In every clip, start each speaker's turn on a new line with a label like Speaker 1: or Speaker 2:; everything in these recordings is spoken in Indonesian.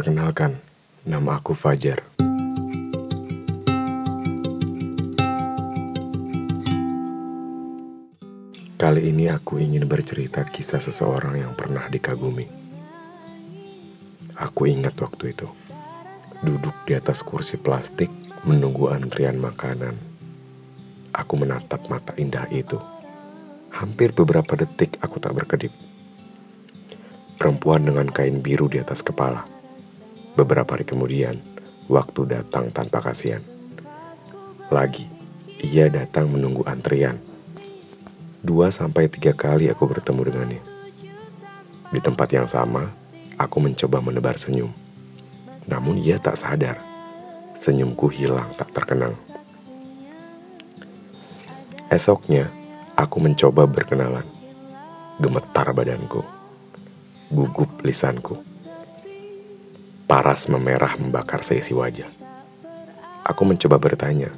Speaker 1: Perkenalkan, nama aku Fajar. Kali ini aku ingin bercerita kisah seseorang yang pernah dikagumi. Aku ingat waktu itu, duduk di atas kursi plastik menunggu antrian makanan. Aku menatap mata indah itu. Hampir beberapa detik aku tak berkedip. Perempuan dengan kain biru di atas kepala. Beberapa hari kemudian, waktu datang tanpa kasihan. Lagi, ia datang menunggu antrian. Dua sampai tiga kali aku bertemu dengannya. Di tempat yang sama, aku mencoba menebar senyum. Namun ia tak sadar. Senyumku hilang tak terkenang. Esoknya, aku mencoba berkenalan. Gemetar badanku. Gugup lisanku. Paras memerah membakar seisi wajah. Aku mencoba bertanya.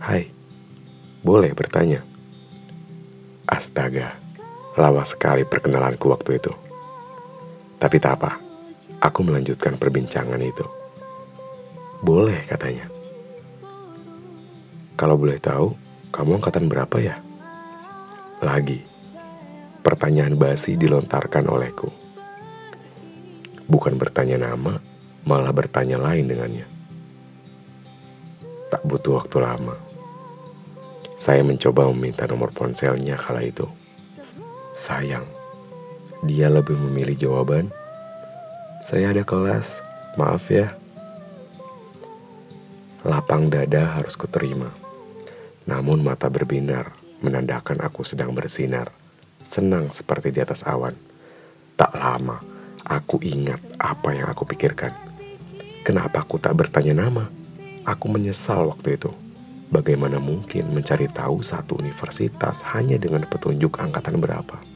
Speaker 1: Hai, boleh bertanya? Astaga, lawas sekali perkenalanku waktu itu. Tapi tak apa, aku melanjutkan perbincangan itu. Boleh katanya. Kalau boleh tahu, kamu angkatan berapa ya? Lagi, pertanyaan basi dilontarkan olehku. Bukan bertanya nama, malah bertanya lain dengannya. Tak butuh waktu lama saya mencoba meminta nomor ponselnya kala itu. Sayang, dia lebih memilih jawaban. Saya ada kelas, maaf ya. Lapang dada harus kuterima. Namun mata berbinar menandakan aku sedang bersinar. Senang seperti di atas awan. Tak lama, aku ingat apa yang aku pikirkan. Kenapa aku tak bertanya nama? Aku menyesal waktu itu. Bagaimana mungkin mencari tahu satu universitas hanya dengan petunjuk angkatan berapa?